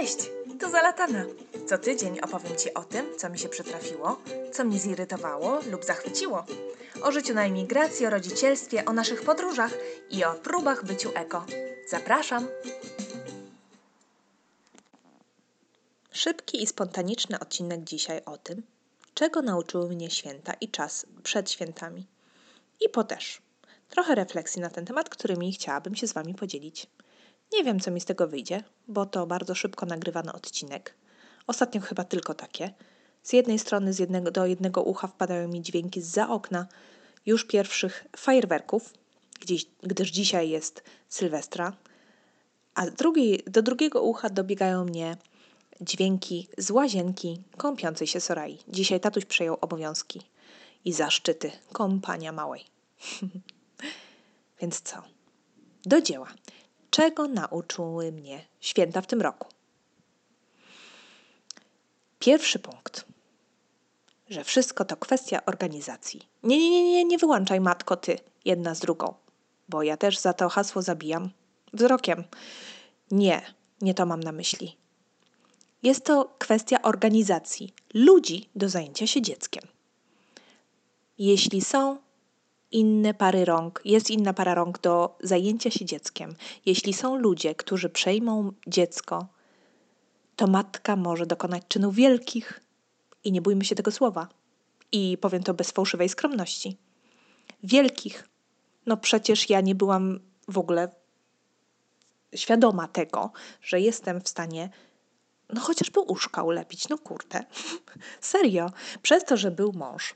Cześć, tu Zalatana. Co tydzień opowiem Ci o tym, co mi się przytrafiło, co mnie zirytowało lub zachwyciło. O życiu na emigracji, o rodzicielstwie, o naszych podróżach i o próbach byciu eko. Zapraszam! Szybki i spontaniczny odcinek dzisiaj o tym, czego nauczyły mnie święta i czas przed świętami. I po też. Trochę refleksji na ten temat, którymi chciałabym się z Wami podzielić. Nie wiem, co mi z tego wyjdzie, bo to bardzo szybko nagrywany odcinek. Ostatnio chyba tylko takie. Z jednej strony z jednego, do jednego ucha wpadają mi dźwięki za okna już pierwszych fajerwerków, gdzieś, gdyż dzisiaj jest Sylwestra, a drugi, do drugiego ucha dobiegają mnie dźwięki z łazienki kąpiącej się Sorai. Dzisiaj tatuś przejął obowiązki i zaszczyty kąpania małej. Więc co? Do dzieła. Czego nauczyły mnie święta w tym roku? Pierwszy punkt, że wszystko to kwestia organizacji. Nie, nie, nie, nie, nie wyłączaj matko ty, jedna z drugą, bo ja też za to hasło zabijam wzrokiem. Nie, nie to mam na myśli. Jest to kwestia organizacji ludzi do zajęcia się dzieckiem. Jeśli są inne pary rąk, jest inna para rąk do zajęcia się dzieckiem. Jeśli są ludzie, którzy przejmą dziecko, to matka może dokonać czynów wielkich i nie bójmy się tego słowa. I powiem to bez fałszywej skromności. Wielkich. No przecież ja nie byłam w ogóle świadoma tego, że jestem w stanie no chociażby uszka ulepić, no kurde. Serio. Przez to, że był mąż,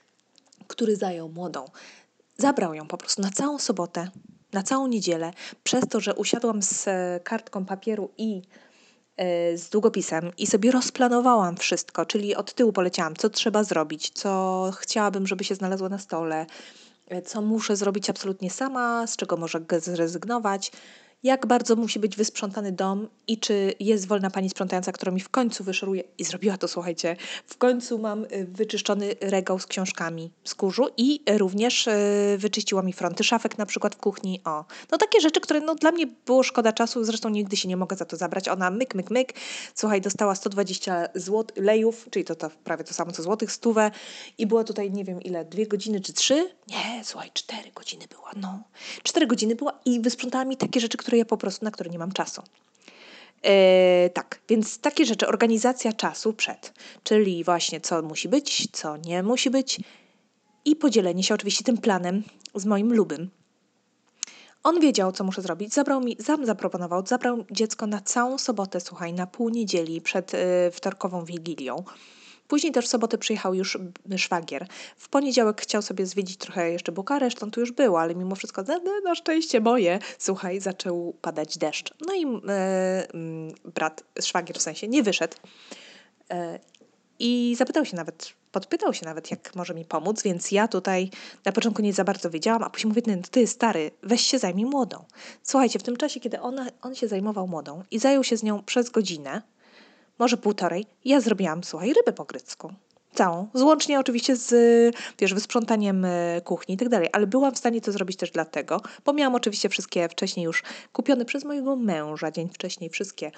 który zajął młodą Zabrał ją po prostu na całą sobotę, na całą niedzielę, przez to, że usiadłam z e, kartką papieru i e, z długopisem i sobie rozplanowałam wszystko, czyli od tyłu poleciałam, co trzeba zrobić, co chciałabym, żeby się znalazło na stole, e, co muszę zrobić absolutnie sama, z czego może zrezygnować, jak bardzo musi być wysprzątany dom i czy jest wolna pani sprzątająca, która mi w końcu wyszoruje i zrobiła to, słuchajcie, w końcu mam y, wyczyszczony regał z książkami z kurzu i również y, wyczyściła mi fronty szafek na przykład w kuchni. O, no takie rzeczy, które no dla mnie było szkoda czasu, zresztą nigdy się nie mogę za to zabrać. Ona myk, myk, myk, słuchaj, dostała 120 zł, lejów, czyli to, to prawie to samo co złotych, stówę i była tutaj nie wiem ile, dwie godziny czy trzy? Nie, słuchaj, cztery godziny była, no. Cztery godziny była i wysprzątała mi takie rzeczy, które które ja po prostu, na które nie mam czasu. Yy, tak, więc takie rzeczy, organizacja czasu przed, czyli właśnie co musi być, co nie musi być i podzielenie się oczywiście tym planem z moim lubym. On wiedział, co muszę zrobić, zabrał mi, sam zaproponował, zabrał dziecko na całą sobotę, słuchaj, na pół niedzieli przed yy, wtorkową wigilią. Później też w sobotę przyjechał już szwagier. W poniedziałek chciał sobie zwiedzić trochę jeszcze Bukareszt, on tu już był, ale mimo wszystko na, szczęście moje, słuchaj, zaczął padać deszcz. No i e, brat, szwagier w sensie, nie wyszedł. E, I zapytał się nawet, podpytał się nawet, jak może mi pomóc, więc ja tutaj na początku nie za bardzo wiedziałam, a później mówię, no ty stary, weź się zajmij młodą. Słuchajcie, w tym czasie, kiedy ona, on się zajmował młodą i zajął się z nią przez godzinę, może półtorej, ja zrobiłam, słuchaj, rybę po grecku. Całą. Złącznie oczywiście z, wiesz, wysprzątaniem e, kuchni i tak dalej, ale byłam w stanie to zrobić też dlatego, bo miałam oczywiście wszystkie wcześniej już kupione przez mojego męża dzień wcześniej wszystkie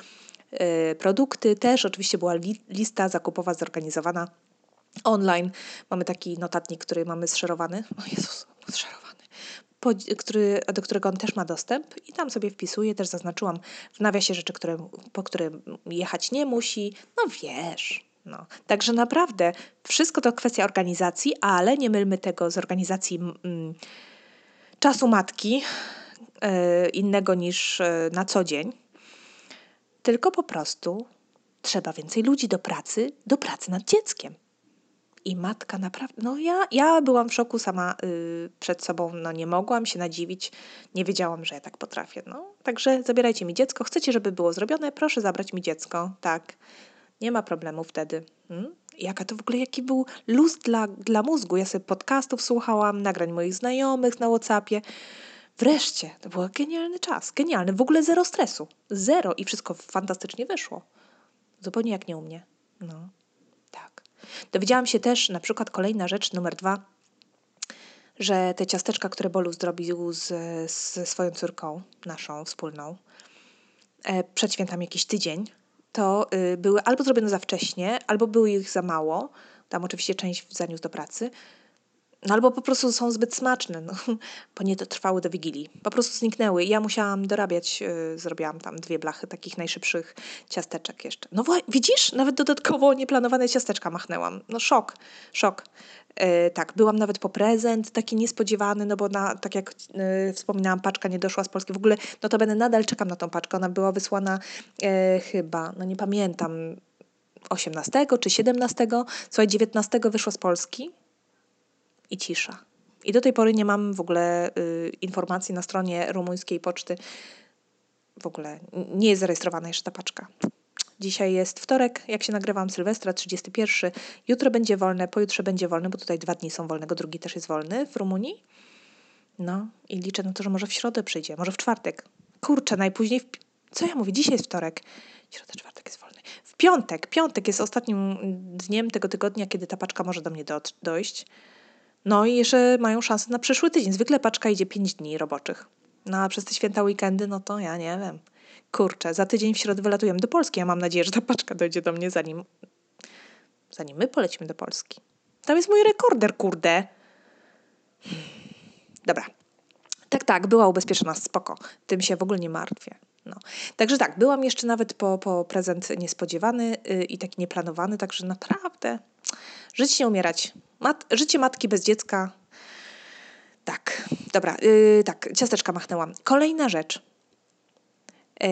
y, produkty. Też oczywiście była li, lista zakupowa zorganizowana online. Mamy taki notatnik, który mamy zszerowany. O Jezus, zszerowany który, do którego on też ma dostęp i tam sobie wpisuje, też zaznaczyłam w nawiasie rzeczy, które, po które jechać nie musi. No wiesz, no. Także naprawdę wszystko to kwestia organizacji, ale nie mylmy tego z organizacji mm, czasu matki, yy, innego niż yy, na co dzień, tylko po prostu trzeba więcej ludzi do pracy, do pracy nad dzieckiem. I matka naprawdę, no ja, ja byłam w szoku sama y, przed sobą, no nie mogłam się nadziwić, nie wiedziałam, że ja tak potrafię. No, także zabierajcie mi dziecko, chcecie, żeby było zrobione, proszę zabrać mi dziecko, tak. Nie ma problemu wtedy. Hmm? Jaka to w ogóle, jaki był luz dla, dla mózgu. Ja sobie podcastów słuchałam, nagrań moich znajomych na Whatsappie. Wreszcie, to był genialny czas, genialny, w ogóle zero stresu, zero i wszystko fantastycznie wyszło. Zupełnie jak nie u mnie. No. Dowiedziałam się też, na przykład kolejna rzecz, numer dwa, że te ciasteczka, które Bolus zrobił z, ze swoją córką, naszą wspólną, e, przed świętami jakiś tydzień, to y, były albo zrobione za wcześnie, albo były ich za mało. Tam oczywiście część zaniósł do pracy. No albo po prostu są zbyt smaczne, no, bo nie dotrwały do Wigilii. Po prostu zniknęły. Ja musiałam dorabiać, yy, zrobiłam tam dwie blachy takich najszybszych ciasteczek jeszcze. No widzisz? Nawet dodatkowo nieplanowane ciasteczka machnęłam. No szok, szok. Yy, tak, byłam nawet po prezent, taki niespodziewany, no bo na, tak jak yy, wspominałam, paczka nie doszła z Polski. W ogóle, no to będę nadal czekam na tą paczkę. Ona była wysłana y, chyba, no nie pamiętam, 18 czy 17. Słuchaj, 19 wyszło z Polski i cisza. I do tej pory nie mam w ogóle y, informacji na stronie rumuńskiej poczty. W ogóle nie jest zarejestrowana jeszcze ta paczka. Dzisiaj jest wtorek, jak się nagrywam, Sylwestra 31. Jutro będzie wolne, pojutrze będzie wolne, bo tutaj dwa dni są wolnego, drugi też jest wolny w Rumunii. No i liczę na to, że może w środę przyjdzie, może w czwartek. Kurczę, najpóźniej w... Co ja mówię? Dzisiaj jest wtorek. Środa, czwartek jest wolny. W piątek. Piątek jest ostatnim dniem tego tygodnia, kiedy ta paczka może do mnie do, dojść. No i jeszcze mają szansę na przyszły tydzień. Zwykle paczka idzie 5 dni roboczych. No a przez te święta weekendy, no to ja nie wiem. Kurczę, za tydzień w środę wylatujemy do Polski. Ja mam nadzieję, że ta paczka dojdzie do mnie zanim, zanim my polecimy do Polski. Tam jest mój rekorder, kurde. Dobra. Tak, tak, była ubezpieczona, spoko. Tym się w ogóle nie martwię. No. Także tak, byłam jeszcze nawet po, po prezent niespodziewany yy, i taki nieplanowany, także naprawdę żyć nie umierać. Mat życie matki bez dziecka. Tak, dobra, yy, tak, ciasteczka machnęłam. Kolejna rzecz. Yy,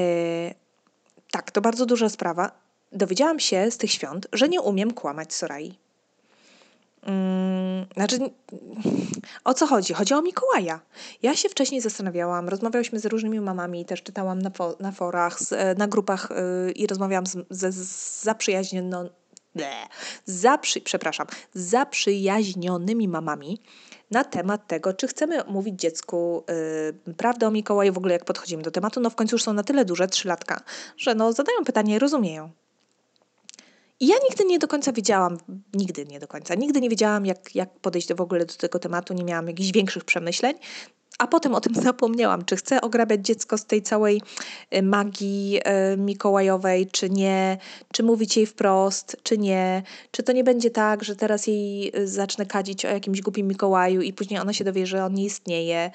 tak, to bardzo duża sprawa. Dowiedziałam się z tych świąt, że nie umiem kłamać Sorai. Hmm, znaczy, o co chodzi? Chodzi o Mikołaja. Ja się wcześniej zastanawiałam, rozmawiałyśmy z różnymi mamami, też czytałam na, na forach, z, na grupach yy, i rozmawiałam z, z, z zaprzyjaźnioną, zaprzy, przepraszam, zaprzyjaźnionymi mamami na temat tego, czy chcemy mówić dziecku yy, prawdę o Mikołaju, w ogóle jak podchodzimy do tematu. No w końcu już są na tyle duże, trzylatka, że no zadają pytanie rozumieją. I ja nigdy nie do końca wiedziałam, nigdy nie do końca, nigdy nie wiedziałam, jak, jak podejść do, w ogóle do tego tematu, nie miałam jakichś większych przemyśleń, a potem o tym zapomniałam, czy chcę ograbiać dziecko z tej całej y, magii y, mikołajowej, czy nie, czy mówić jej wprost, czy nie, czy to nie będzie tak, że teraz jej y, zacznę kadzić o jakimś głupim Mikołaju i później ona się dowie, że on nie istnieje.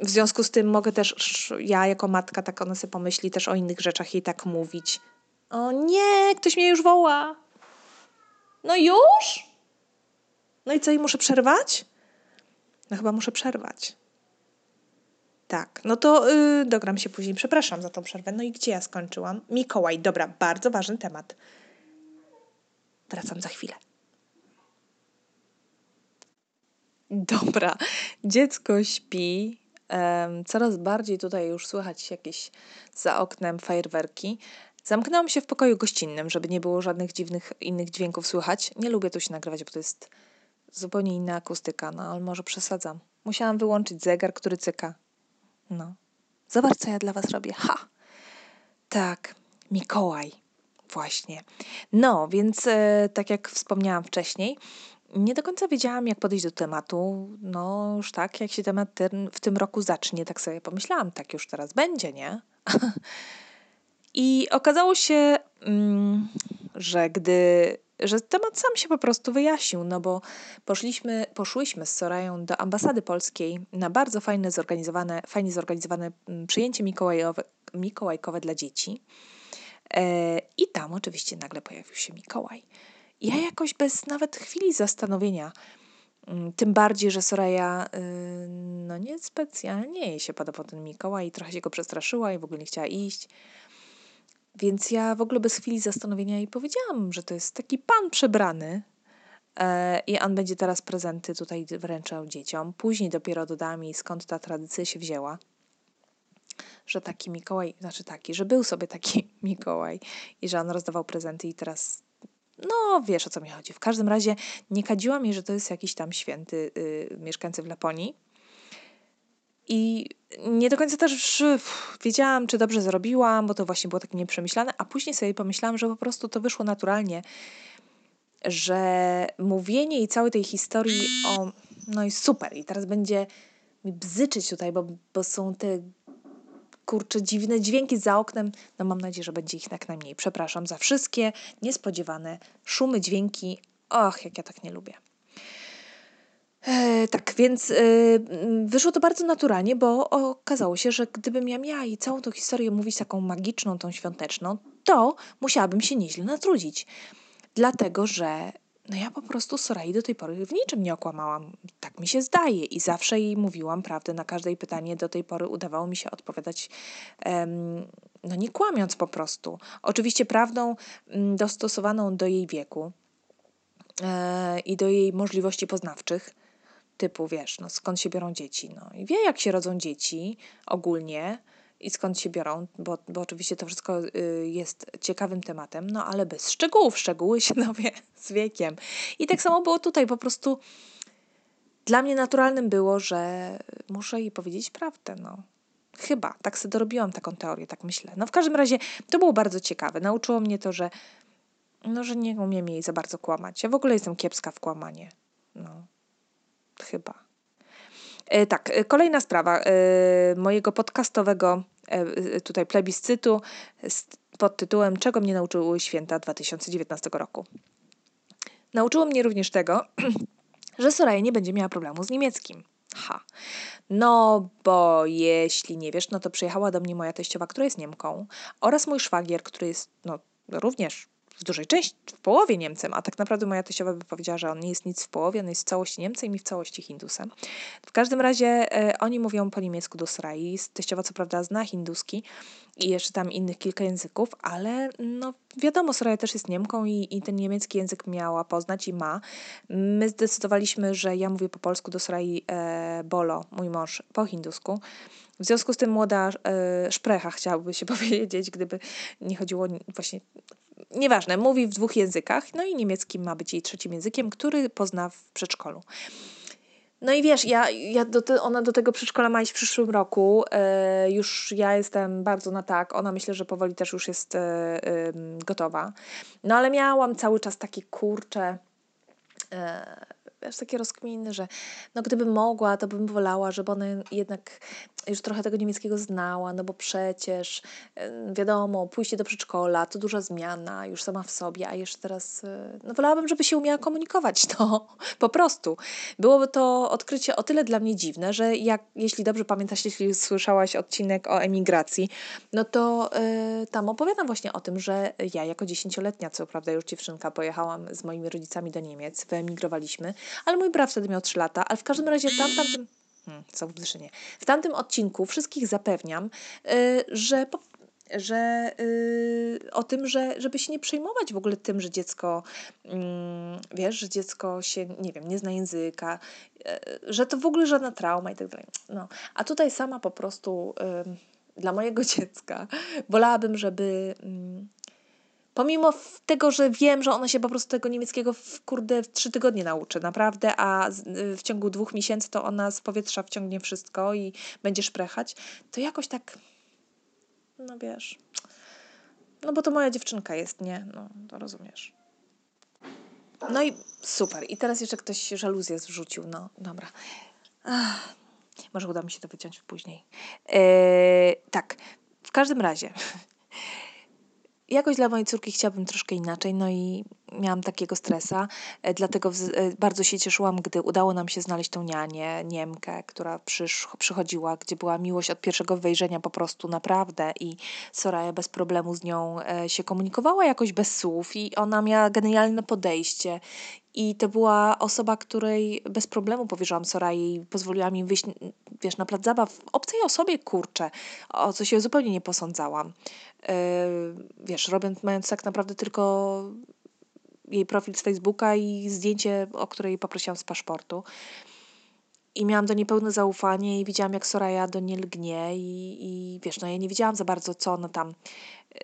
W związku z tym mogę też, ja jako matka, tak ona sobie pomyśli też o innych rzeczach jej tak mówić. O nie, ktoś mnie już woła. No już? No i co, i muszę przerwać? No chyba muszę przerwać. Tak, no to yy, dogram się później. Przepraszam za tą przerwę. No i gdzie ja skończyłam? Mikołaj, dobra, bardzo ważny temat. Wracam za chwilę. Dobra, dziecko śpi. Um, coraz bardziej tutaj już słychać jakieś za oknem fajerwerki. Zamknęłam się w pokoju gościnnym, żeby nie było żadnych dziwnych innych dźwięków słychać. Nie lubię tu się nagrywać, bo to jest zupełnie inna akustyka, no ale może przesadzam. Musiałam wyłączyć zegar, który cyka. No. Zobacz, co ja dla was robię. Ha! Tak, Mikołaj. Właśnie. No, więc e, tak jak wspomniałam wcześniej, nie do końca wiedziałam, jak podejść do tematu. No, już tak, jak się temat ten, w tym roku zacznie, tak sobie pomyślałam, tak już teraz będzie, nie? I okazało się, mm, że gdy że temat sam się po prostu wyjaśnił, no bo poszliśmy, poszłyśmy z Sorają do ambasady polskiej na bardzo fajne zorganizowane, fajnie zorganizowane mm, przyjęcie mikołajowe, mikołajkowe dla dzieci. E, I tam oczywiście nagle pojawił się Mikołaj. Ja jakoś bez nawet chwili zastanowienia, mm, tym bardziej, że Soraya y, no nie specjalnie jej się podobał ten Mikołaj i trochę się go przestraszyła i w ogóle nie chciała iść. Więc ja w ogóle bez chwili zastanowienia jej powiedziałam, że to jest taki pan przebrany e, i on będzie teraz prezenty tutaj wręczał dzieciom. Później dopiero dodałam jej, skąd ta tradycja się wzięła. Że taki Mikołaj, znaczy taki, że był sobie taki Mikołaj i że on rozdawał prezenty i teraz no, wiesz o co mi chodzi. W każdym razie nie kadziłam jej, że to jest jakiś tam święty yy, mieszkańcy w Laponii. I nie do końca też wiedziałam, czy dobrze zrobiłam, bo to właśnie było takie nieprzemyślane, a później sobie pomyślałam, że po prostu to wyszło naturalnie, że mówienie i całej tej historii o. No i super, i teraz będzie mi bzyczyć tutaj, bo, bo są te kurczę, dziwne dźwięki za oknem. No mam nadzieję, że będzie ich jak najmniej. Przepraszam za wszystkie niespodziewane szumy, dźwięki. Och, jak ja tak nie lubię. E, tak, więc e, wyszło to bardzo naturalnie, bo okazało się, że gdybym ja miała i całą tą historię mówić taką magiczną, tą świąteczną, to musiałabym się nieźle natrudzić. Dlatego, że no ja po prostu Sorai do tej pory w niczym nie okłamałam. Tak mi się zdaje i zawsze jej mówiłam prawdę. Na każde pytanie do tej pory udawało mi się odpowiadać no nie kłamiąc po prostu. Oczywiście prawdą dostosowaną do jej wieku e, i do jej możliwości poznawczych typu, wiesz, no skąd się biorą dzieci, no i wie jak się rodzą dzieci ogólnie i skąd się biorą, bo, bo oczywiście to wszystko y, jest ciekawym tematem, no ale bez szczegółów, szczegóły się dowie z wiekiem. I tak samo było tutaj, po prostu dla mnie naturalnym było, że muszę jej powiedzieć prawdę, no. Chyba, tak sobie dorobiłam taką teorię, tak myślę. No w każdym razie to było bardzo ciekawe. Nauczyło mnie to, że no, że nie umiem jej za bardzo kłamać. Ja w ogóle jestem kiepska w kłamanie. No. Chyba. E, tak, e, kolejna sprawa e, mojego podcastowego tutaj plebiscytu pod tytułem Czego mnie nauczyły święta 2019 roku. Nauczyło mnie również tego, że Soraya nie będzie miała problemu z niemieckim. Ha. No, bo jeśli nie wiesz, no to przyjechała do mnie moja teściowa, która jest Niemką, oraz mój szwagier, który jest no, również w dużej części, w połowie Niemcem, a tak naprawdę moja teściowa by powiedziała, że on nie jest nic w połowie, on jest w całości Niemcem i w całości Hindusem. W każdym razie e, oni mówią po niemiecku do Srai. Teściowa co prawda zna hinduski i jeszcze tam innych kilka języków, ale no wiadomo, Soraya też jest Niemką i, i ten niemiecki język miała poznać i ma. My zdecydowaliśmy, że ja mówię po polsku do Sorai e, Bolo, mój mąż, po hindusku. W związku z tym młoda e, szprecha chciałaby się powiedzieć, gdyby nie chodziło właśnie nieważne, mówi w dwóch językach, no i niemiecki ma być jej trzecim językiem, który pozna w przedszkolu. No i wiesz, ja, ja do te, ona do tego przedszkola ma iść w przyszłym roku. E, już ja jestem bardzo na tak. Ona myślę, że powoli też już jest e, e, gotowa. No ale miałam cały czas takie kurcze. Wiesz, takie rozkminy, że no gdybym mogła, to bym wolała, żeby ona jednak już trochę tego niemieckiego znała, no bo przecież wiadomo, pójście do przedszkola to duża zmiana już sama w sobie, a jeszcze teraz, e, no wolałabym, żeby się umiała komunikować, to po prostu. Byłoby to odkrycie o tyle dla mnie dziwne, że jak, jeśli dobrze pamiętasz, jeśli słyszałaś odcinek o emigracji, no to y, tam opowiadam właśnie o tym, że ja jako dziesięcioletnia, co prawda już dziewczynka, pojechałam z moimi rodzicami do Niemiec, wyemigrowaliśmy, ale mój brat wtedy miał 3 lata, ale w każdym razie tam, tamtym... Hmm, zawyższenie. W tamtym odcinku wszystkich zapewniam, yy, że że yy, o tym, że żeby się nie przejmować w ogóle tym, że dziecko, yy, wiesz, że dziecko się, nie wiem, nie zna języka, yy, że to w ogóle żadna trauma i tak dalej. No. A tutaj sama po prostu dla mojego dziecka wolałabym, żeby Pomimo tego, że wiem, że ona się po prostu tego niemieckiego w kurde w trzy tygodnie nauczy, naprawdę, a w ciągu dwóch miesięcy to ona z powietrza wciągnie wszystko i będzie szprechać, to jakoś tak, no wiesz, no bo to moja dziewczynka jest, nie? No, to rozumiesz. No i super. I teraz jeszcze ktoś żaluzję zrzucił. No, dobra. Ach, może uda mi się to wyciąć później. Eee, tak, w każdym razie jakoś dla mojej córki chciałabym troszkę inaczej, no i miałam takiego stresa, e, dlatego e, bardzo się cieszyłam, gdy udało nam się znaleźć tą nianię, Niemkę, która przychodziła, gdzie była miłość od pierwszego wejrzenia po prostu naprawdę i Soraya bez problemu z nią e, się komunikowała jakoś bez słów i ona miała genialne podejście i to była osoba, której bez problemu powierzyłam Sorai i pozwoliła mi wyjść, wiesz, na plac zabaw obcej osobie, kurczę, o co się zupełnie nie posądzałam. Yy, wiesz, robiąc, mając tak naprawdę tylko jej profil z Facebooka i zdjęcie, o której poprosiłam z paszportu. I miałam do niej pełne zaufanie i widziałam, jak Soraya do niej lgnie i, i wiesz, no ja nie wiedziałam za bardzo, co ona tam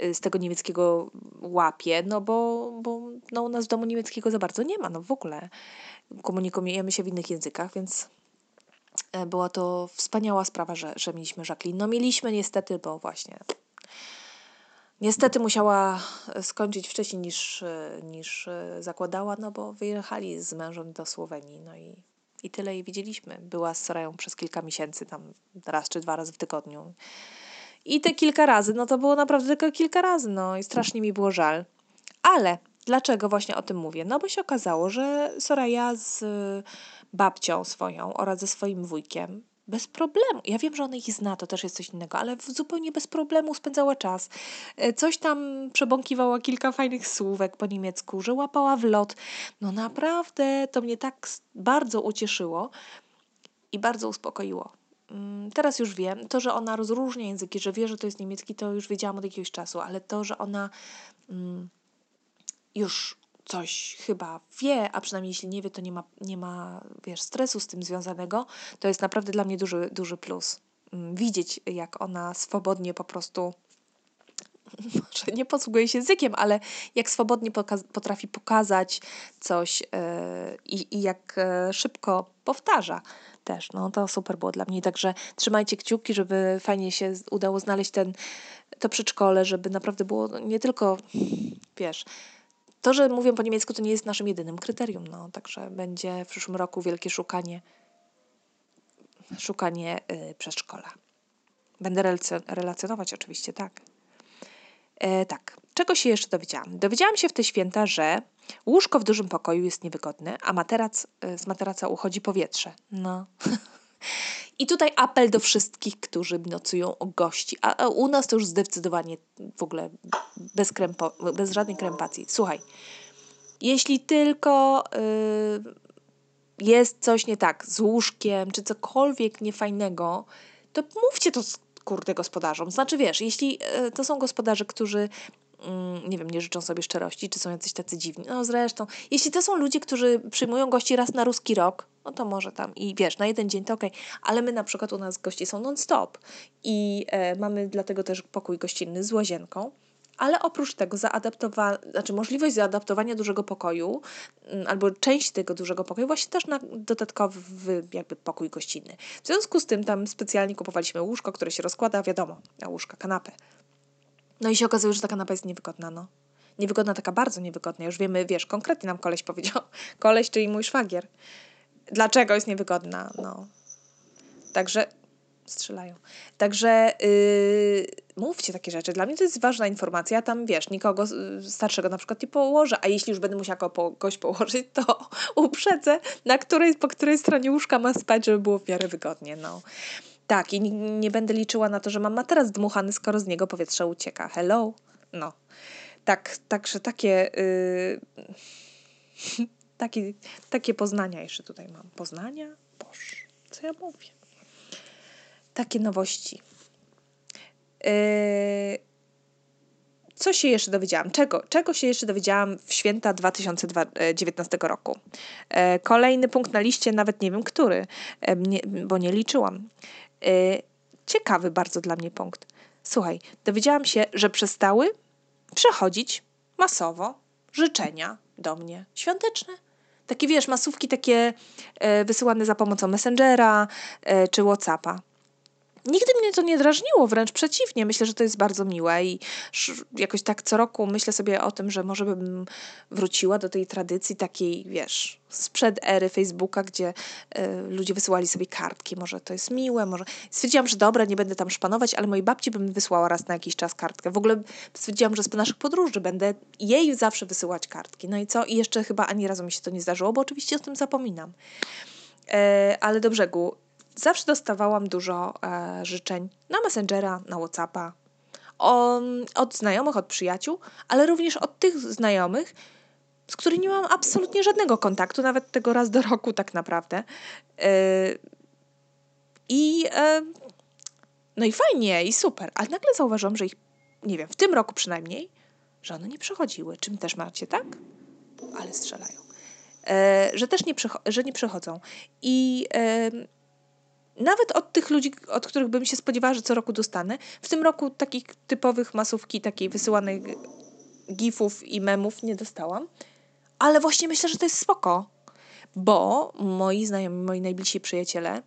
y, z tego niemieckiego łapie, no bo, bo no u nas w domu niemieckiego za bardzo nie ma, no w ogóle. Komunikujemy się w innych językach, więc e, była to wspaniała sprawa, że, że mieliśmy Jacqueline. No mieliśmy niestety, bo właśnie Niestety musiała skończyć wcześniej niż, niż zakładała, no bo wyjechali z mężem do Słowenii, no i, i tyle jej widzieliśmy. Była z Sorają przez kilka miesięcy, tam raz czy dwa razy w tygodniu. I te kilka razy, no to było naprawdę tylko kilka razy, no i strasznie mi było żal. Ale dlaczego właśnie o tym mówię? No bo się okazało, że Soraya z babcią swoją oraz ze swoim wujkiem bez problemu. Ja wiem, że ona ich zna, to też jest coś innego, ale zupełnie bez problemu spędzała czas. E, coś tam przebąkiwała kilka fajnych słówek po niemiecku, że łapała w lot. No naprawdę to mnie tak bardzo ucieszyło i bardzo uspokoiło. Mm, teraz już wiem, to, że ona rozróżnia języki, że wie, że to jest niemiecki, to już wiedziałam od jakiegoś czasu, ale to, że ona mm, już coś chyba wie, a przynajmniej jeśli nie wie, to nie ma, nie ma wiesz, stresu z tym związanego, to jest naprawdę dla mnie duży, duży plus. Mm, widzieć, jak ona swobodnie po prostu może nie posługuje się językiem, ale jak swobodnie poka- potrafi pokazać coś yy, i jak yy, szybko powtarza też. No to super było dla mnie. Także trzymajcie kciuki, żeby fajnie się udało znaleźć ten, to przedszkole, żeby naprawdę było nie tylko, wiesz, to, że mówią po niemiecku, to nie jest naszym jedynym kryterium. No, także będzie w przyszłym roku wielkie szukanie, szukanie yy, przedszkola. Będę relacjonować oczywiście, tak. E, tak, czego się jeszcze dowiedziałam? Dowiedziałam się w te święta, że łóżko w dużym pokoju jest niewygodne, a materac, y, z materaca uchodzi powietrze. No. I tutaj apel do wszystkich, którzy nocują o gości. A, u nas to już zdecydowanie w ogóle bez, krępo, bez żadnej krępacji. Słuchaj, jeśli tylko yy, jest coś nie tak z łóżkiem, czy cokolwiek niefajnego, to mówcie to kurde gospodarzom. Znaczy wiesz, jeśli yy, to są gospodarze, którzy Mm, nie wiem, nie życzą sobie szczerości, czy są jacyś tacy dziwni. No zresztą, jeśli to są ludzie, którzy przyjmują gości raz na ruski rok, no to może tam i wiesz, na jeden dzień to okej, okay. ale my na przykład u nas gości są non-stop i e, mamy dlatego też pokój gościnny z łazienką. Ale oprócz tego zaadaptowa- znaczy możliwość zaadaptowania dużego pokoju mm, albo część tego dużego pokoju właśnie też na dodatkowy jakby pokój gościnny. W związku z tym tam specjalnie kupowaliśmy łóżko, które się rozkłada, wiadomo, na łóżka, kanapę. No i się okazuje, że ta kanapa jest niewygodna, no. Niewygodna, taka bardzo niewygodna. Już wiemy, wiesz, konkretnie nam koleś powiedział. Koleś, czyli mój szwagier. Dlaczego jest niewygodna, no. Także strzelają. Także yy, mówcie takie rzeczy. Dla mnie to jest ważna informacja. Tam wiesz, nikogo starszego na przykład nie położę, a jeśli już będę musiała kogoś położyć, to uprzedzę, na której, po której stronie łóżka ma spać, żeby było w miarę wygodnie. No. Tak, i nie, będę liczyła na to, że mam materac dmuchany, skoro z niego powietrze ucieka. Hello? No. Tak, także takie... Yy, takie, takie poznania jeszcze tutaj mam. Poznania? Boże, co ja mówię? Takie nowości. Yy, co się jeszcze dowiedziałam? Czego, czego się jeszcze dowiedziałam w święta 2019 roku? E, kolejny punkt na liście, nawet nie wiem który, e, bo nie liczyłam. Y, ciekawy bardzo dla mnie punkt. Słuchaj, dowiedziałam się, że przestały przechodzić masowo życzenia do mnie świąteczne. Takie wiesz, masówki takie e, wysyłane za pomocą Messengera e, czy Whatsappa. Nigdy mnie to nie drażniło, wręcz przeciwnie. Myślę, że to jest bardzo miłe i jakoś tak co roku myślę sobie o tym, że może bym wróciła do tej tradycji takiej, wiesz, sprzed ery Facebooka, gdzie y, ludzie wysyłali sobie kartki. Może to jest miłe, może... Stwierdziłam, że dobra, nie będę tam szpanować, ale mojej babci bym wysłała raz na jakiś czas kartkę. W ogóle stwierdziłam, że z naszych podróży będę jej zawsze wysyłać kartki. No i co? I jeszcze chyba ani razu mi się to nie zdarzyło, bo oczywiście o tym zapominam. E, ale do brzegu zawsze dostawałam dużo e, życzeń na Messengera, na Whatsappa, o, od znajomych, od przyjaciół, ale również od tych znajomych, z którymi mam absolutnie żadnego kontaktu, nawet tego raz do roku tak naprawdę. E, I e, no i fajnie, i super, ale nagle zauważyłam, że ich, nie wiem, w tym roku przynajmniej, że one nie przychodziły. Czym też macie, tak? Ale strzelają. E, że też nie, że nie przychodzą. I e, nawet od tych ludzi, od których bym się spodziewała, że co roku dostanę. W tym roku takich typowych masówki, takiej wysyłanych gifów i memów nie dostałam. Ale właśnie myślę, że to jest spoko, bo moi znajomi, moi najbliżsi przyjaciele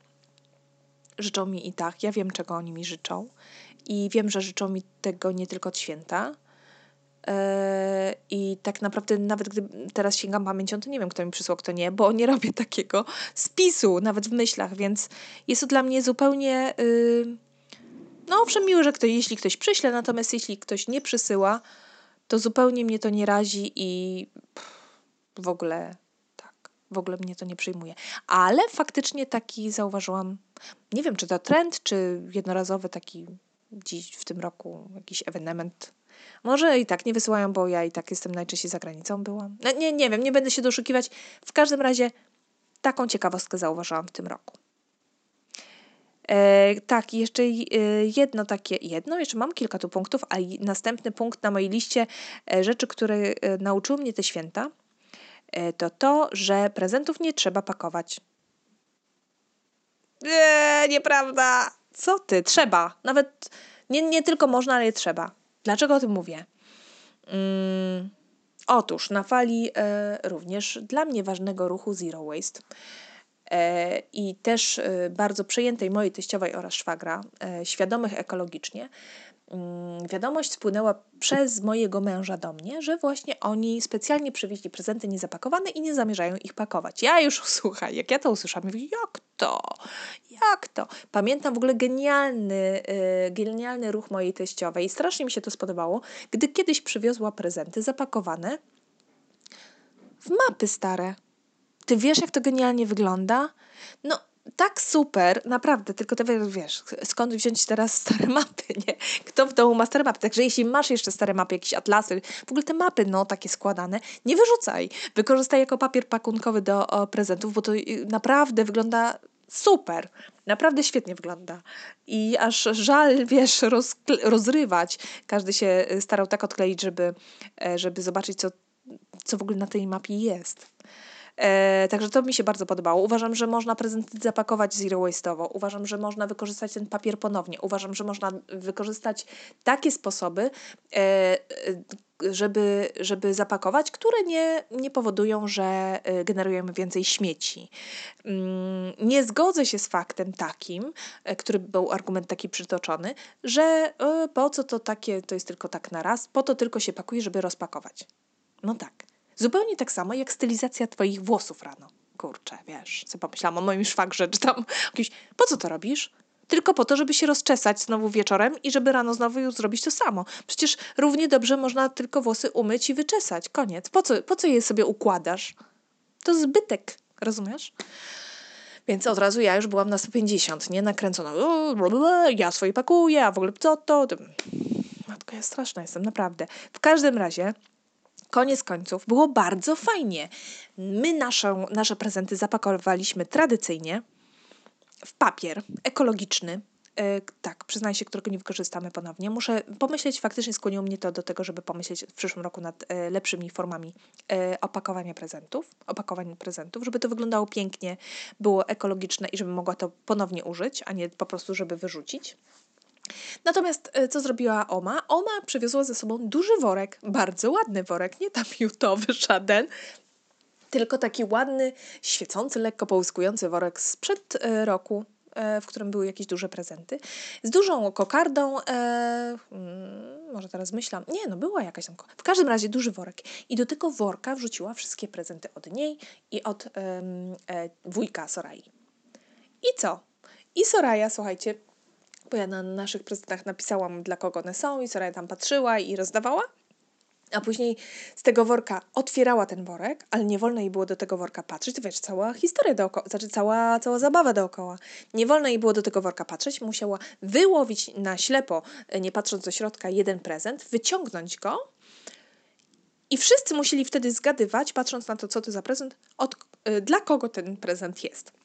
życzą mi i tak. Ja wiem, czego oni mi życzą. I wiem, że życzą mi tego nie tylko od święta, I tak naprawdę, nawet gdy teraz sięgam pamięcią, to nie wiem, kto mi przysłał, kto nie, bo nie robię takiego spisu, nawet w myślach, więc jest to dla mnie zupełnie yy, No owszem, miło, że ktoś, jeśli ktoś przyśle, natomiast jeśli ktoś nie przysyła, to zupełnie mnie to nie razi i w ogóle tak, w ogóle mnie to nie przyjmuje. Ale faktycznie taki zauważyłam, nie wiem czy to trend, czy jednorazowy taki dziś w tym roku jakiś ewenement. Może i tak nie wysyłają, bo ja i tak jestem najczęściej za granicą byłam. No, nie, nie wiem, nie będę się doszukiwać. W każdym razie taką ciekawostkę zauważyłam w tym roku. E, tak, jeszcze e, jedno takie, jedno, jeszcze mam kilka tu punktów, a następny punkt na mojej liście e, rzeczy, które e, nauczyły mnie te święta, to to, że prezentów nie trzeba pakować. Eee, nieprawda. Co ty? Trzeba. Nawet nie, nie tylko można, ale trzeba. Dlaczego o tym mówię? Mm, otóż na fali e, również dla mnie ważnego ruchu Zero Waste e, i też e, bardzo przejętej mojej teściowej oraz szwagra, e, świadomych ekologicznie, wiadomość spłynęła przez mojego męża do mnie, że właśnie oni specjalnie przywieźli prezenty niezapakowane i nie zamierzają ich pakować. Ja już, słuchaj, jak ja to usłyszałam, mówię, jak to? Jak to? Pamiętam w ogóle genialny, yy, genialny ruch mojej teściowej i strasznie mi się to spodobało, gdy kiedyś przywiozła prezenty zapakowane w mapy stare. Ty wiesz, jak to genialnie wygląda? No, tak super, naprawdę, tylko ty wiesz, skąd wziąć teraz stare mapy, nie? Kto w domu ma stare mapy? Także jeśli masz jeszcze stare mapy, jakieś atlasy, w ogóle te mapy, no, takie składane, nie wyrzucaj. Wykorzystaj jako papier pakunkowy do o, prezentów, bo to y, naprawdę wygląda super. Naprawdę świetnie wygląda. I aż żal, wiesz, roz, rozrywać. Każdy się y, starał tak odkleić, żeby, e, żeby zobaczyć, co, co w ogóle na tej mapie jest. E, także to mi się bardzo podobało. Uważam, że można prezenty zapakować zero waste'owo. Uważam, że można wykorzystać ten papier ponownie. Uważam, że można wykorzystać takie sposoby, e, e żeby, żeby zapakować, które nie, nie powodują, że e, generujemy więcej śmieci. Mm, nie zgodzę się z faktem takim, e, który był argument taki przytoczony, że po co to takie, to jest tylko tak na raz, po to tylko się pakuje, żeby rozpakować. No tak. Zupełnie tak samo jak stylizacja twoich włosów rano. Kurczę, wiesz, co pomyślałam o moim szwagrze, czy tam po co to robisz? Tylko po to, żeby się rozczesać znowu wieczorem i żeby rano znowu już zrobić to samo. Przecież równie dobrze można tylko włosy umyć i wyczesać. Koniec. Po co, po co je sobie układasz? To zbytek, rozumiesz? Więc od razu ja już byłam na 150, nie? Nakręcona. Ja swoje pakuję, a w ogóle co to? Matko, ja straszna jestem, naprawdę. W każdym razie koniec końców było bardzo fajnie. My naszą, nasze prezenty zapakowaliśmy tradycyjnie w papier ekologiczny. E, tak, przyznaję się, którego nie wykorzystamy ponownie. Muszę pomyśleć, faktycznie skłoniło mnie to do tego, żeby pomyśleć w przyszłym roku nad e, lepszymi formami e, opakowania prezentów, opakowania prezentów, żeby to wyglądało pięknie, było ekologiczne i żeby mogła to ponownie użyć, a nie po prostu, żeby wyrzucić. Natomiast e, co zrobiła Oma? Oma przywiozła ze sobą duży worek, bardzo ładny worek, nie tam jutowy żaden, tylko taki ładny, świecący, lekko połyskujący worek sprzed e, roku, e, w którym były jakieś duże prezenty, z dużą kokardą, e, hmm, może teraz myślam, nie, no była jakaś tam, w każdym razie duży worek. I do tego worka wrzuciła wszystkie prezenty od niej i od e, wujka Sorai. I co? I Soraya, słuchajcie, bo ja na naszych prezentach napisałam, dla kogo one są i Soraya tam patrzyła i rozdawała. A później z tego worka otwierała ten worek, ale nie wolno jej było do tego worka patrzeć. To wiesz, cała historia dookoła, znaczy cała, cała zabawa dookoła. Nie wolno jej było do tego worka patrzeć. Musiała wyłowić na ślepo, nie patrząc do środka, jeden prezent, wyciągnąć go i wszyscy musieli wtedy zgadywać, patrząc na to, co to za prezent, od, y, dla kogo ten prezent jest.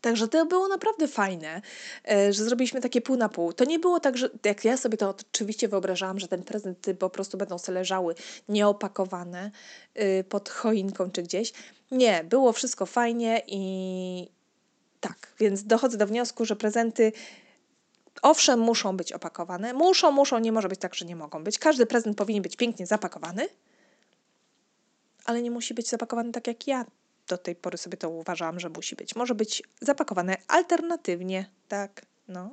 Także to było naprawdę fajne, e, że zrobiliśmy takie pół na pół. To nie było tak, że jak ja sobie to oczywiście wyobrażałam, że ten prezenty po prostu będą sobie leżały nieopakowane y, pod choinką czy gdzieś. Nie, było wszystko fajnie i tak, więc dochodzę do wniosku, że prezenty owszem muszą być opakowane. Muszą, muszą, nie może być tak, że nie mogą być. Każdy prezent powinien być pięknie zapakowany, ale nie musi być zapakowany tak jak ja do tej pory sobie to uważałam, że musi być. Może być zapakowane alternatywnie, tak, no.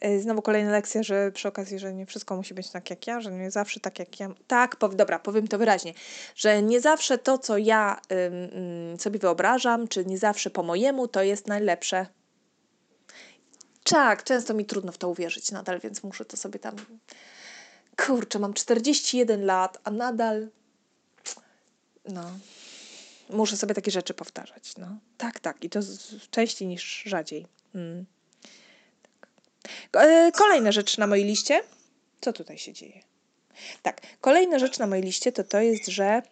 E, znowu kolejna lekcja, że przy okazji, że nie wszystko musi być tak jak ja, że nie zawsze tak jak ja. Tak, pow, dobra, powiem to wyraźnie, że nie zawsze to, co ja ym, sobie wyobrażam, czy nie zawsze po mojemu, to jest najlepsze. Tak, często mi trudno w to uwierzyć nadal, więc muszę to sobie tam. Kurczę, mam 41 lat, a nadal. No. Muszę sobie takie rzeczy powtarzać. No. Tak, tak. I to częściej niż rzadziej. Mm. Tak. E, kolejna rzecz na mojej liście. Co tutaj się dzieje? Tak, kolejna rzecz na mojej liście to to jest, że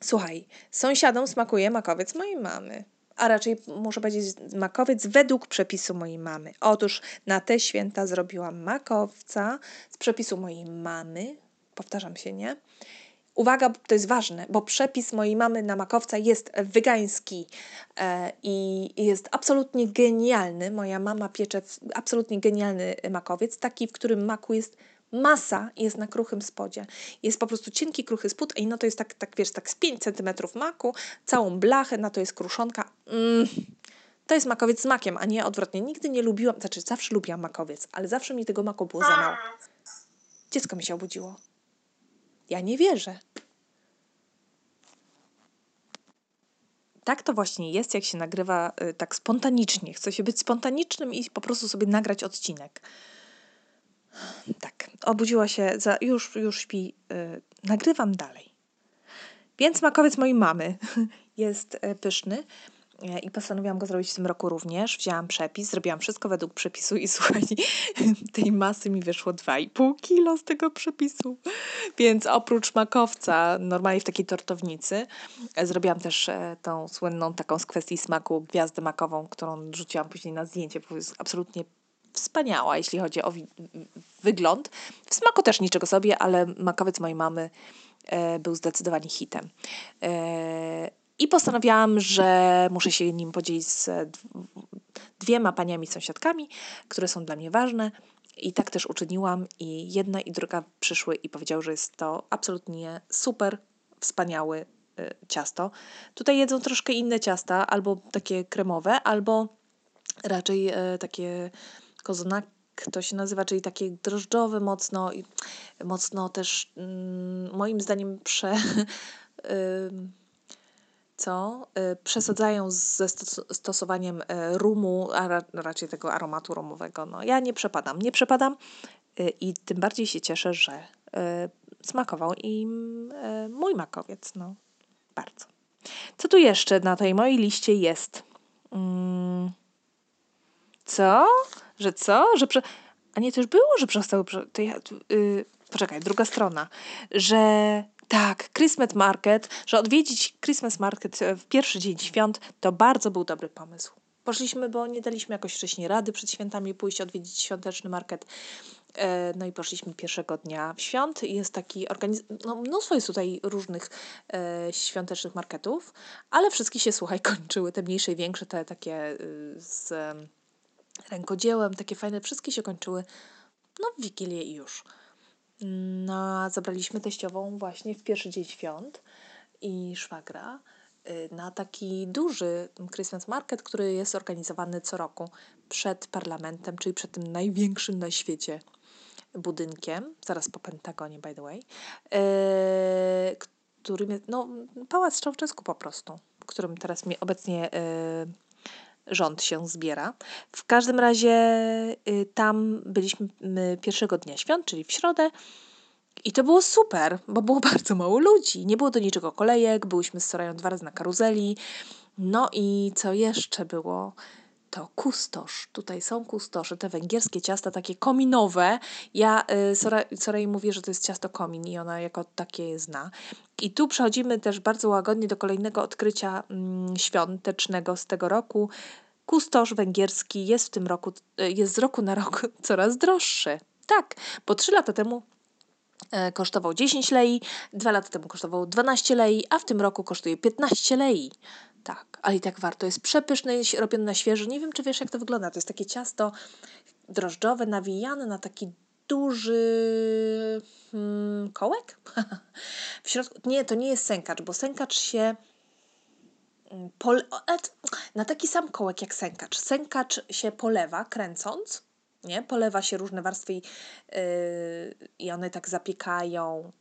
słuchaj, sąsiadom smakuje makowiec mojej mamy a raczej muszę powiedzieć makowiec według przepisu mojej mamy. Otóż na te święta zrobiłam makowca z przepisu mojej mamy. Powtarzam się, nie? Uwaga, to jest ważne, bo przepis mojej mamy na makowca jest wegański e, i jest absolutnie genialny. Moja mama piecze absolutnie genialny makowiec, taki, w którym maku jest masa jest na kruchym spodzie. Jest po prostu cienki, kruchy spód, i no to jest tak, tak wiesz, tak z 5 cm maku, całą blachę, na to jest kruszonka. Mm. To jest makowiec z makiem, a nie odwrotnie. Nigdy nie lubiłam, znaczy zawsze lubiłam makowiec, ale zawsze mi tego maku było za mało. Dziecko mi się obudziło. Ja nie wierzę. Tak to właśnie jest, jak się nagrywa y, tak spontanicznie. Chce się być spontanicznym i po prostu sobie nagrać odcinek. Tak, obudziła się, za, już, już śpi. Yy, nagrywam dalej. Więc makowiec mojej mamy jest y, pyszny i postanowiłam go zrobić w tym roku również. Wzięłam przepis, zrobiłam wszystko według przepisu i słuchaj, tej masy mi wyszło 2,5 kilo z tego przepisu. Więc oprócz makowca, normalnie w takiej tortownicy, y, zrobiłam też tą słynną taką z kwestii smaku gwiazdę makową, którą rzuciłam później na zdjęcie, bo jest absolutnie wspaniała, jeśli chodzi o wygląd. W smaku też niczego sobie, ale makowiec mojej mamy e, był zdecydowanie hitem. E, I postanowiłam, że muszę się nim podzielić z dwiema paniami sąsiadkami, które są dla mnie ważne. I tak też uczyniłam, i jedna i druga przyszły i powiedziały, że jest to absolutnie super, wspaniały ciasto. Tutaj jedzą troszkę inne ciasta, albo takie kremowe, albo raczej takie kozonak to się nazywa, czyli takie drożdżowe mocno i mocno też mm, moim zdaniem prze, co y, przesadzają ze stosowaniem e, rumu, a raczej tego aromatu rumowego. No, ja nie przepadam, nie przepadam y, i tym bardziej się cieszę, że y, smakował im mój makowiec. No, bardzo. Co tu jeszcze na tej mojej liście jest? Mm, co? Że co? Że prze... A nie, to już było, że przestały... To ja, poczekaj, druga strona. Że tak, Christmas Market, że odwiedzić Christmas Market w pierwszy dzień świąt to bardzo był dobry pomysł. Poszliśmy, bo nie daliśmy jakoś wcześniej rady przed świętami pójść odwiedzić świąteczny market. E, no i poszliśmy pierwszego dnia świąt. Jest taki organiz... No, mnóstwo jest tutaj różnych e, świątecznych marketów, ale wszystkie się, słuchaj, kończyły. Te mniejsze i większe, te takie y, z rękodziełem, takie fajne, wszystkie się kończyły no w Wigilię i już. No, zabraliśmy teściową właśnie w pierwszy dzień świąt i szwagra y, na taki duży Christmas Market, który jest organizowany co roku przed parlamentem, czyli przed tym największym na świecie budynkiem, zaraz po Pentagonie, by the way, yy, którym jest, no, Pałac Czałczesku po prostu, którym teraz mi obecnie yy, rząd się zbiera. W każdym razie y, tam byliśmy pierwszego dnia świąt, czyli w środę. I to było super, bo było bardzo mało ludzi. Nie było do niczego kolejek, byłyśmy z Sorają dwa razy na karuzeli. No i co jeszcze było? To kustosz. Tutaj są kustosze, te węgierskie ciasta takie kominowe. Ja y, Sorei mówię, że to jest ciasto komin i ona jako takie je zna. I tu przechodzimy też bardzo łagodnie do kolejnego odkrycia mm, świątecznego z tego roku. Kustosz węgierski jest w tym roku, y, jest z roku na rok coraz droższy. Tak, bo trzy lata temu e, kosztował 10 lei, dwa lata temu kosztował 12 lei, a w tym roku kosztuje 15 lei. Tak, ale i tak warto. Jest przepyszne, jest robione na świeżo. Nie wiem, czy wiesz, jak to wygląda. To jest takie ciasto drożdżowe, nawijane na taki duży hmm, kołek. w środku, nie, to nie jest sękacz, bo sękacz się mm, pole, na taki sam kołek jak sękacz. Sękacz się polewa kręcąc, nie? Polewa się różne warstwy i, yy, i one tak zapiekają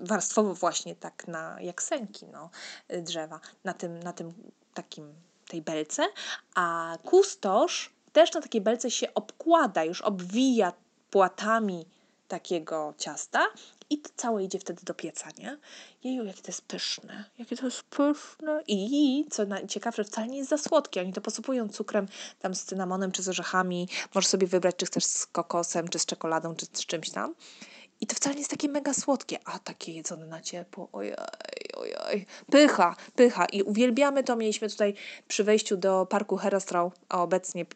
warstwowo właśnie tak na, jak sęki no, drzewa na tym, na tym takim tej belce, a kustosz też na takiej belce się obkłada, już obwija płatami takiego ciasta i to całe idzie wtedy do pieca, nie? Jeju, jakie to jest pyszne, jakie to jest pyszne. I co najciekawsze, wcale nie jest za słodkie. Oni to posypują cukrem, tam z cynamonem czy z orzechami. Możesz sobie wybrać, czy chcesz z kokosem, czy z czekoladą, czy z czymś tam. I to wcale nie jest takie mega słodkie, a takie jedzone na ciepło, ojej, ojej, pycha, pycha. I uwielbiamy to, mieliśmy tutaj przy wejściu do parku Herostral, a obecnie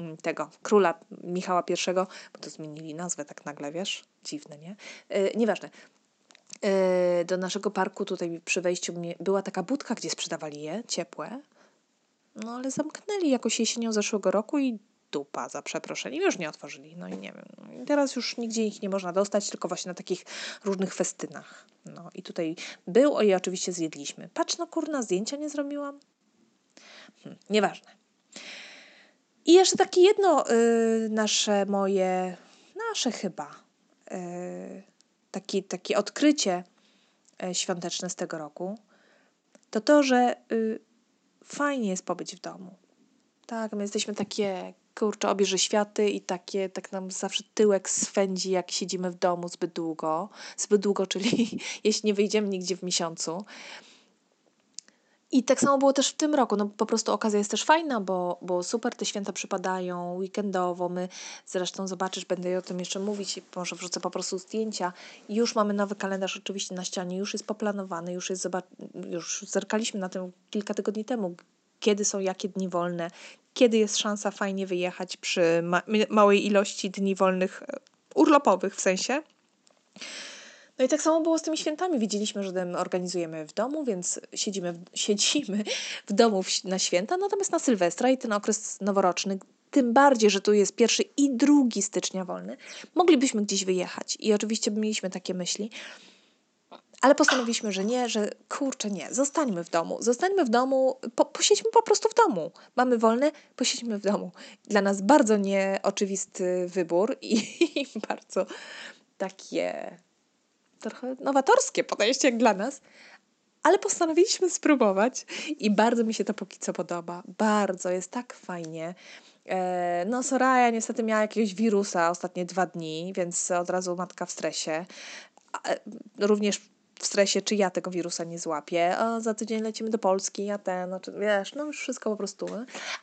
mm, tego, króla Michała I, bo to zmienili nazwę tak nagle, wiesz, dziwne, nie? Yy, nieważne. Yy, do naszego parku tutaj przy wejściu była taka budka, gdzie sprzedawali je, ciepłe, no ale zamknęli jakoś jesienią zeszłego roku i dupa za przeproszeniem. Już nie otworzyli. No i nie wiem. No teraz już nigdzie ich nie można dostać, tylko właśnie na takich różnych festynach. No i tutaj był, i oczywiście zjedliśmy. Patrz, no kurna, zdjęcia nie zrobiłam. Hm, nieważne. I jeszcze takie jedno y, nasze moje, nasze chyba, y, taki, takie odkrycie y, świąteczne z tego roku, to to, że y, fajnie jest pobyć w domu. Tak, my jesteśmy takie kurczę, obierze światy i takie, tak nam zawsze tyłek swędzi, jak siedzimy w domu zbyt długo. Zbyt długo, czyli jeśli nie wyjdziemy nigdzie w miesiącu. I tak samo było też w tym roku. No po prostu okazja jest też fajna, bo, bo super te święta przypadają weekendowo. My zresztą zobaczysz, będę o tym jeszcze mówić, może wrzucę po prostu zdjęcia. Już mamy nowy kalendarz oczywiście na ścianie, już jest poplanowany, już jest już zerkaliśmy na tym kilka tygodni temu, kiedy są jakie dni wolne, kiedy jest szansa fajnie wyjechać przy ma małej ilości dni wolnych e, urlopowych w sensie. No i tak samo było z tymi świętami. Widzieliśmy, że organizujemy w domu, więc siedzimy w, siedzimy w domu na święta, natomiast na Sylwestra i ten okres noworoczny, tym bardziej, że tu jest pierwszy i drugi stycznia wolny, moglibyśmy gdzieś wyjechać. I oczywiście mieliśmy takie myśli, ale postanowiliśmy, że nie, że kurczę nie, zostańmy w domu. Zostańmy w domu, po, posiedźmy po prostu w domu. Mamy wolne, posiedźmy w domu. Dla nas bardzo nieoczywisty wybór i, i bardzo takie trochę nowatorskie podejście jak dla nas, ale postanowiliśmy spróbować i bardzo mi się to póki co podoba. Bardzo, jest tak fajnie. E, no, Soraya niestety miała jakiegoś wirusa ostatnie dwa dni, więc od razu matka w stresie. E, również w stresie, czy ja tego wirusa nie złapię, a za tydzień lecimy do Polski, ja ten, no, czy, wiesz, no już wszystko po prostu,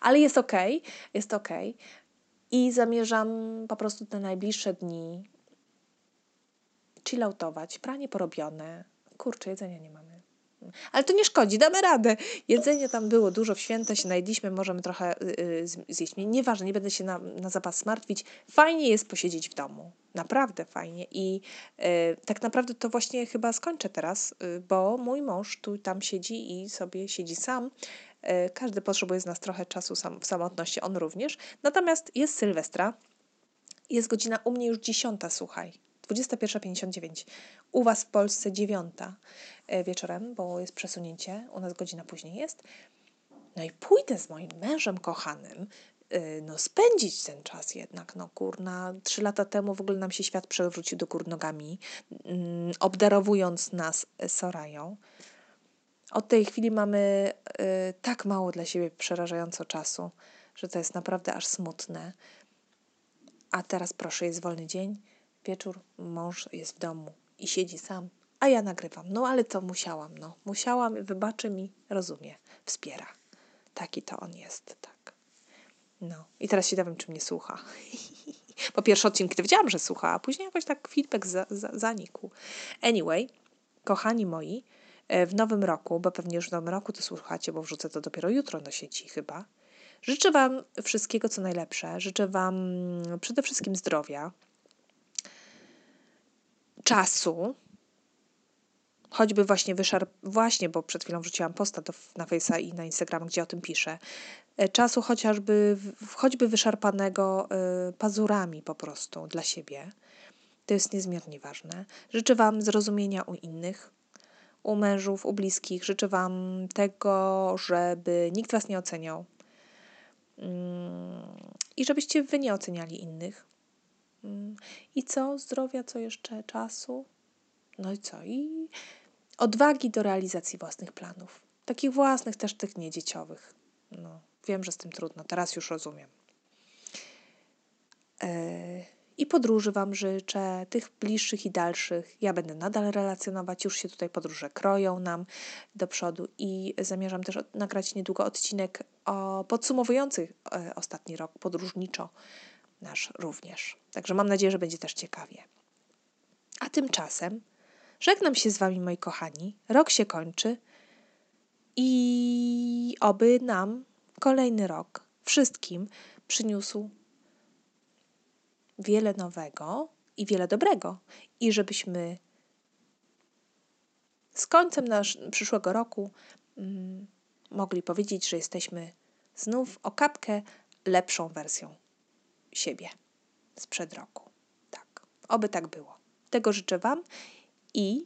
ale jest okej, okay, jest okej okay. i zamierzam po prostu te najbliższe dni chilloutować, pranie porobione, kurczę, jedzenia nie mamy. Ale to nie szkodzi, damy radę. Jedzenie tam było dużo, w święta się najedliśmy, możemy trochę yy, zjeść. Nieważne, nie będę się na, na zapas martwić. Fajnie jest posiedzieć w domu. Naprawdę fajnie. I yy, tak naprawdę to właśnie chyba skończę teraz, yy, bo mój mąż tu tam siedzi i sobie siedzi sam. Y, każdy potrzebuje z nas trochę czasu sam, w samotności, on również. Natomiast jest Sylwestra, jest godzina u mnie już dziesiąta, słuchaj. 21.59. U Was w Polsce dziewiąta e, wieczorem, bo jest przesunięcie, u nas godzina później jest. No i pójdę z moim mężem kochanym, e, no spędzić ten czas jednak, no kurna, trzy lata temu w ogóle nam się świat przewrócił do gór nogami, mm, obdarowując nas Sorają. Od tej chwili mamy tak mało dla siebie przerażająco czasu, że to jest naprawdę aż smutne. A teraz proszę, jest wolny dzień wieczór mąż jest w domu i siedzi sam, a ja nagrywam. No ale to musiałam, no. Musiałam, wybaczy mi, rozumie, wspiera. Taki to on jest, tak. No. I teraz się dowiem, czy mnie słucha. Po pierwsze odcinki to wiedziałam, że słucha, a później jakoś tak feedback za, za, zanikł. Anyway, kochani moi, e, w nowym roku, bo pewnie już w nowym roku to słuchacie, bo wrzucę to dopiero jutro do sieci chyba. Życzę Wam wszystkiego, co najlepsze. Życzę Wam przede wszystkim zdrowia, czasu, choćby właśnie wyszar... właśnie, bo przed chwilą wrzuciłam posta do, na Face'a i na Instagram, gdzie o tym piszę, e, czasu chociażby, choćby wyszarpanego y, pazurami po prostu dla siebie. To jest niezmiernie ważne. Życzę Wam zrozumienia u innych, u mężów, u bliskich. Życzę Wam tego, żeby nikt Was nie oceniał. Mm, I żebyście Wy nie oceniali innych. I co? Zdrowia, co jeszcze? Czasu? No i co? I odwagi do realizacji własnych planów. Takich własnych, też tych niedzieciowych. No, wiem, że z tym trudno. Teraz już rozumiem. I podróży Wam życzę, tych bliższych i dalszych. Ja będę nadal relacjonować, już się tutaj podróże kroją nam do przodu i zamierzam też nagrać niedługo odcinek o podsumowujący e, ostatni rok podróżniczo nasz również. Także mam nadzieję, że będzie też ciekawie. A tymczasem żegnam się z Wami, moi kochani. Rok się kończy i oby nam kolejny rok wszystkim przyniósł wiele nowego i wiele dobrego. I żebyśmy z końcem nasz, przyszłego roku mm, mogli powiedzieć, że jesteśmy znów o kapkę lepszą wersją siebie sprzed roku. Tak, oby tak było. Tego życzę Wam i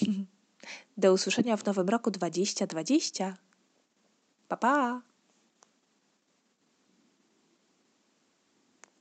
do usłyszenia w nowym roku 2020. Pa, pa!